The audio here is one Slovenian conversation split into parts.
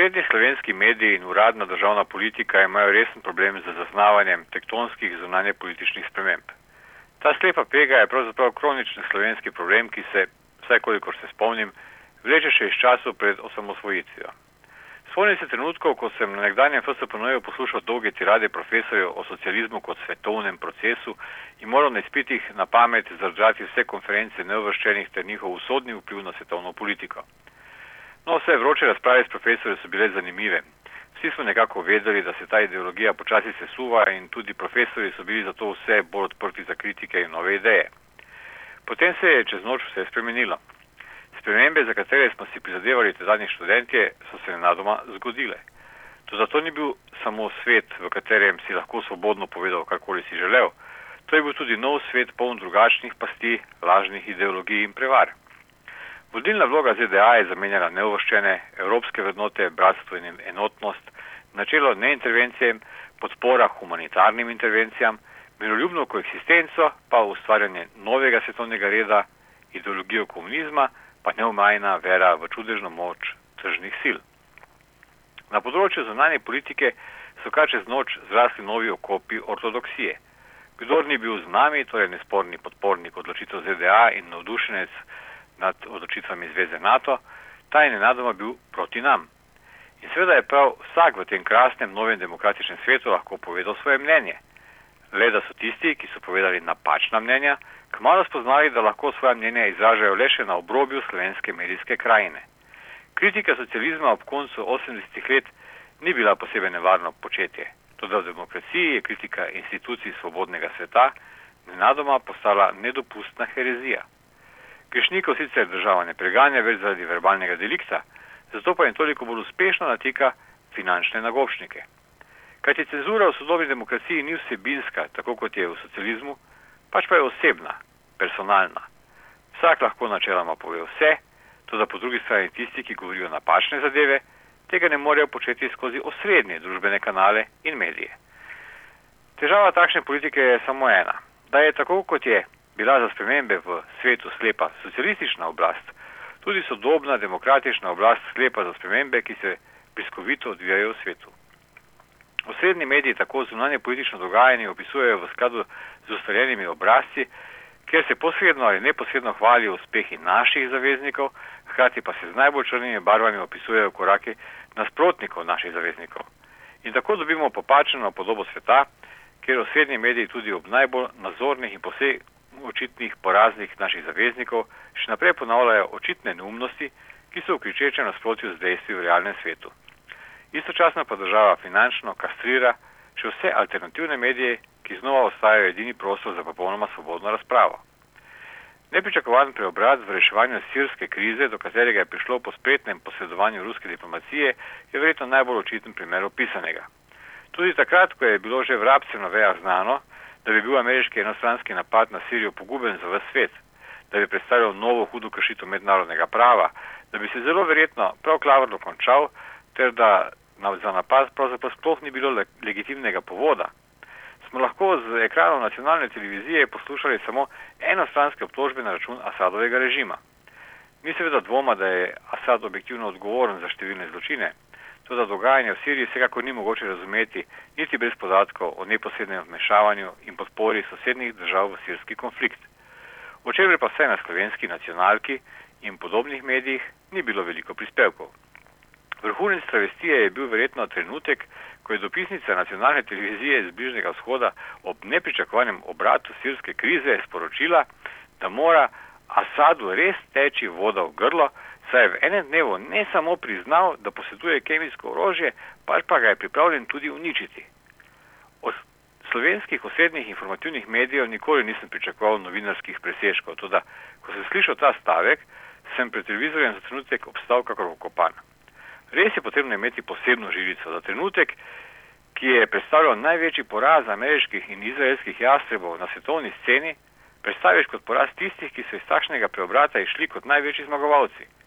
Osrednji slovenski mediji in uradna državna politika imajo resen problem z zaznavanjem tektonskih zunanje političnih sprememb. Ta slepa pega je pravzaprav kronični slovenski problem, ki se, vsaj kolikor se spomnim, vleče še iz času pred osamosvojitvijo. Spomnim se trenutkov, ko sem na nekdanjem FSPN-ju poslušal dolge tirade profesorjev o socializmu kot svetovnem procesu in moral na izpitih na pamet zdržati vse konference neuvrščenih ter njihov usodni vpliv na svetovno politiko. No, vse vroče razprave s profesorji so bile zanimive. Vsi smo nekako vedeli, da se ta ideologija počasi sesuva in tudi profesori so bili zato vse bolj odprti za kritike in nove ideje. Potem se je čez noč vse spremenilo. Spremembe, za katere smo si prizadevali tedajni študentje, so se nenadoma zgodile. To zato ni bil samo svet, v katerem si lahko svobodno povedal, karkoli si želel. To je bil tudi nov svet, poln drugačnih pasti, lažnih ideologij in prevar. Vodilna vloga ZDA je zamenjala neuvrščene evropske vrednote, bratstvo in enotnost, načelo neintervencije, podpora humanitarnim intervencijam, miroljubno koeksistenco, pa ustvarjanje novega svetovnega reda, ideologijo komunizma, pa neomajna vera v čudežno moč tržnih sil. Na področju zunanje politike so kar čez noč zrasli novi okopi ortodoksije. Kdor ni bil z nami, torej nesporni podpornik odločitev ZDA in navdušenec nad odločitvami Zveze NATO, ta je nenadoma bil proti nam. In seveda je prav vsak v tem krasnem novem demokratičnem svetu lahko povedal svoje mnenje. Le da so tisti, ki so povedali napačna mnenja, kmalo spoznali, da lahko svoje mnenje izražajo le še na obrobju slovenske medijske krajine. Kritika socializma ob koncu 80-ih let ni bila posebej nevarno početje. Tudi v demokraciji je kritika institucij svobodnega sveta nenadoma postala nedopustna herezija. Grešnikov sicer država ne preganja več zaradi verbalnega delikta, zato pa jim toliko bolj uspešno natika finančne nagobšnike. Kajti cenzura v sodobni demokraciji ni vsebinska, tako kot je v socializmu, pač pa je osebna, personalna. Vsak lahko načeloma pove vse, tudi po drugi strani tisti, ki govorijo napačne zadeve, tega ne morejo početi skozi osrednje družbene kanale in medije. Težava takšne politike je samo ena, da je tako kot je bila za spremembe v svetu slepa socialistična oblast, tudi sodobna demokratična oblast slepa za spremembe, ki se bliskovito odvijajo v svetu. Osrednji mediji tako zunanje politično dogajanje opisujejo v skladu z ustaljenimi obrazci, kjer se posredno ali neposredno hvalijo uspehi naših zaveznikov, hkrati pa se z najbolj črnimi barvami opisujejo koraki nasprotnikov naših zaveznikov. In tako dobimo popačeno podobo sveta, kjer osrednji mediji tudi ob najbolj nazornih in posebej očitnih poraznih naših zaveznikov še naprej ponavljajo očitne neumnosti, ki so v kričečem nasprotju z dejstvi v realnem svetu. Istočasno pa država finančno kastrira še vse alternativne medije, ki znova ostajajo edini prostor za popolnoma svobodno razpravo. Nepričakovan preobrat v reševanju sirske krize, do katerega je prišlo po spretnem posredovanju ruske diplomacije, je verjetno najbolj očiten primer opisanega. Tudi takrat, ko je bilo že v rabcem na vejah znano, da bi bil ameriški enostranski napad na Sirijo poguben za vse svet, da bi predstavljal novo hudo kršitev mednarodnega prava, da bi se zelo verjetno prav klavrno končal, ter da za napad pravzaprav sploh ni bilo le legitimnega povoda. Smo lahko z ekranov nacionalne televizije poslušali samo enostranske obtožbe na račun Asadovega režima. Ni seveda dvoma, da je Asad objektivno odgovoren za številne zločine, to da dogajanje v Siriji vsekakor ni mogoče razumeti niti brez podatkov o neposrednem vmešavanju in podpori sosednjih držav v sirski konflikt. O čemer pa vse na slovenski nacionalki in podobnih medijih ni bilo veliko prispevkov. Vrhunec travestije je bil verjetno trenutek, ko je dopisnica nacionalne televizije iz Bližnjega vzhoda ob nepričakovanem obratu sirske krize sporočila, da mora Asadu res teči voda v grlo, saj je v enem dnevu ne samo priznal, da poseduje kemijsko orožje, pač pa ga je pripravljen tudi uničiti. Od slovenskih osrednjih informativnih medijev nikoli nisem pričakoval novinarskih presežkov, tudi ko sem slišal ta stavek, sem pred televizorjem za trenutek obstal kakor okopan. Res je potrebno imeti posebno žilico za trenutek, ki je predstavljal največji poraz ameriških in izraelskih jastrebov na svetovni sceni, predstaviš kot poraz tistih, ki so iz takšnega preobrata išli kot največji zmagovalci.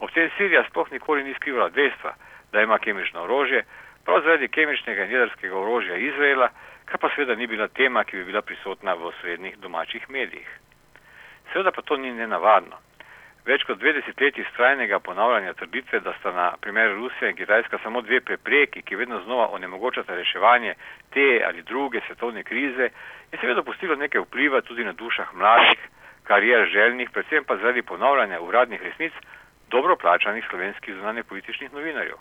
Ob tem Sirija sploh nikoli ni skrivala dejstva, da ima kemično orožje, prav zaradi kemičnega in jedrskega orožja Izraela, kar pa seveda ni bila tema, ki bi bila prisotna v srednjih domačih medijih. Seveda pa to ni nenavadno. Več kot dve desetletji strajnega ponavljanja trditve, da sta na primer Rusija in Kitajska samo dve prepreki, ki vedno znova onemogočata reševanje te ali druge svetovne krize, je seveda pustilo nekaj vpliva tudi na dušah mladih, karier željnih, predvsem pa zaradi ponavljanja uradnih resnic dobro plačanih slovenskih zunanje političnih novinarjev.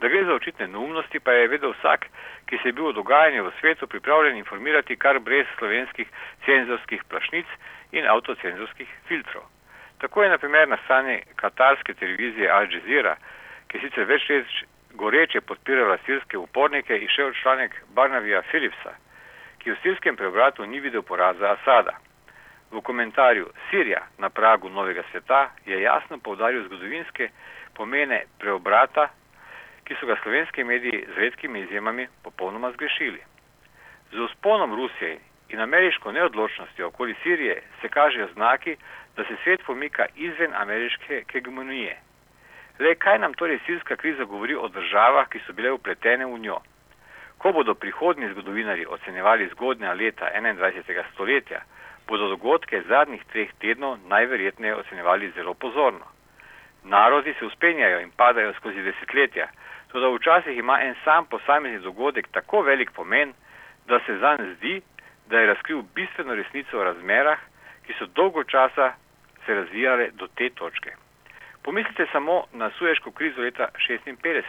Da gre za očitne neumnosti, pa je vedel vsak, ki se je bil o dogajanju v svetu pripravljen informirati kar brez slovenskih cenzorskih plašnic in avtocenzorskih filtrov. Tako je na primer na strani katarske televizije Al Jazeera, ki sicer več let goreče podpirala sirske upornike, išel članek Barnavija Philipsa, ki v sirskem preobratu ni videl poraza Asada. V komentarju Sirija na pragu novega sveta je jasno povdaril zgodovinske pomene preobrata, ki so ga slovenski mediji z redkimi izjemami popolnoma zgrešili. Z usponom Rusije in ameriško neodločnostjo okoli Sirije se kažejo znaki, da se svet pomika izven ameriške hegemonije. Le kaj nam torej sirska kriza govori o državah, ki so bile upletene v njo? Ko bodo prihodni zgodovinari ocenjevali zgodnja leta 21. stoletja, bodo dogodke zadnjih treh tednov najverjetneje ocenjevali zelo pozorno. Narodi se uspenjajo in padajo skozi desetletja, tudi včasih ima en sam posamezni dogodek tako velik pomen, da se zanj zdi, da je razkril bistveno resnico o razmerah, ki so dolgo časa se razvijale do te točke. Pomislite samo na suješko krizo leta 1956.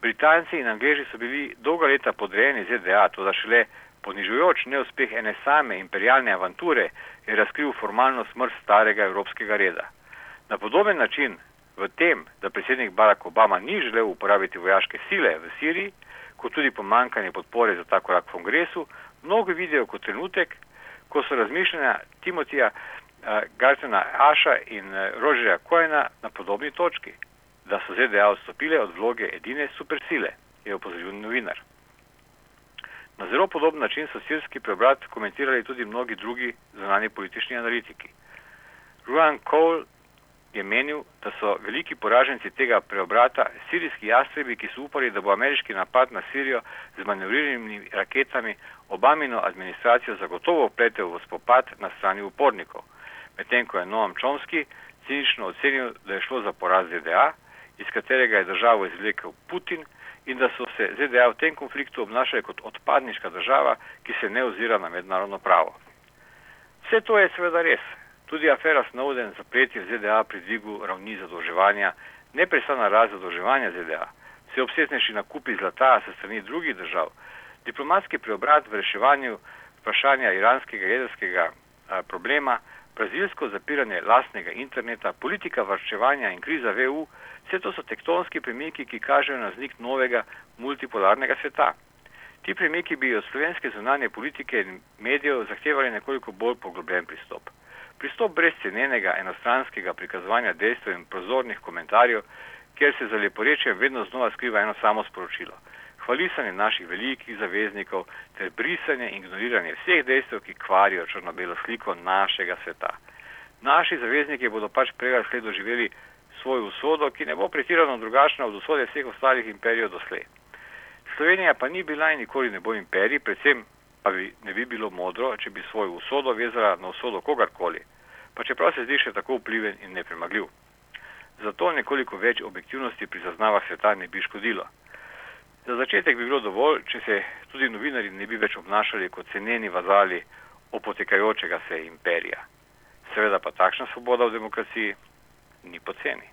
Britanci in Angleži so bili dolga leta podrejeni ZDA, to da šele ponižujoč neuspeh ene same imperialne avanture je razkril formalno smrt starega evropskega reda. Na podoben način v tem, da predsednik Barack Obama ni želel uporabiti vojaške sile v Siriji, kot tudi pomankanje podpore za ta korak v kongresu, mnogi vidijo kot trenutek, ko so razmišljanja Timotija uh, Gartena Aša in uh, Rožerja Kojena na podobni točki, da so ZDA odstopile od vloge edine supersile, je opozoril novinar. Na zelo podoben način so sirski preobrat komentirali tudi mnogi drugi zunani politični analitiki. Ruan Cole je menil, da so veliki poraženci tega preobrata sirijski jastrebi, ki so upali, da bo ameriški napad na Sirijo z manevriranimi raketami Obamino administracijo zagotovo vpletel v spopad na strani upornikov, medtem ko je Noam Čomski cinično ocenil, da je šlo za poraz ZDA, iz katerega je državo izvlekel Putin in da so se ZDA v tem konfliktu obnašali kot odpadniška država, ki se ne ozira na mednarodno pravo. Vse to je seveda res, Tudi afera Snowden zapreti v ZDA pri dvigu ravni zadolževanja, neprestana rast zadolževanja ZDA, vse obsežnejši nakupi zlata se strani drugih držav, diplomatski preobrat v reševanju vprašanja iranskega jedrskega problema, brazilsko zapiranje lastnega interneta, politika varčevanja in kriza v EU, vse to so tektonski premiki, ki kažejo na znik novega multipolarnega sveta. Ti premiki bi od slovenske zunanje politike in medijev zahtevali nekoliko bolj poglobljen pristop. Pristop brez cenenega enostranskega prikazovanja dejstev in prozornih komentarjev, kjer se za leporečjem vedno znova skriva eno samo sporočilo. Hvalisanje naših velikih zaveznikov ter brisanje in ignoriranje vseh dejstev, ki kvarijo črno-belo sliko našega sveta. Naši zavezniki bodo pač prej sled doživeli svojo usodo, ki ne bo pretirano drugačna od usode vseh ostalih imperijev doslej. Slovenija pa ni bila in nikoli ne bo imperij, predvsem pa bi, ne bi bilo modro, če bi svojo usodo vezala na usodo kogarkoli, pa čeprav se zdi še tako vpliven in nepremagljiv. Zato nekoliko več objektivnosti pri zaznavah sveta ne bi škodilo. Za začetek bi bilo dovolj, če se tudi novinari ne bi več obnašali kot ceneni vazali opotekajočega se imperija. Seveda pa takšna svoboda v demokraciji ni poceni.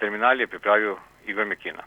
Terminal je pripravil Igor Mekina.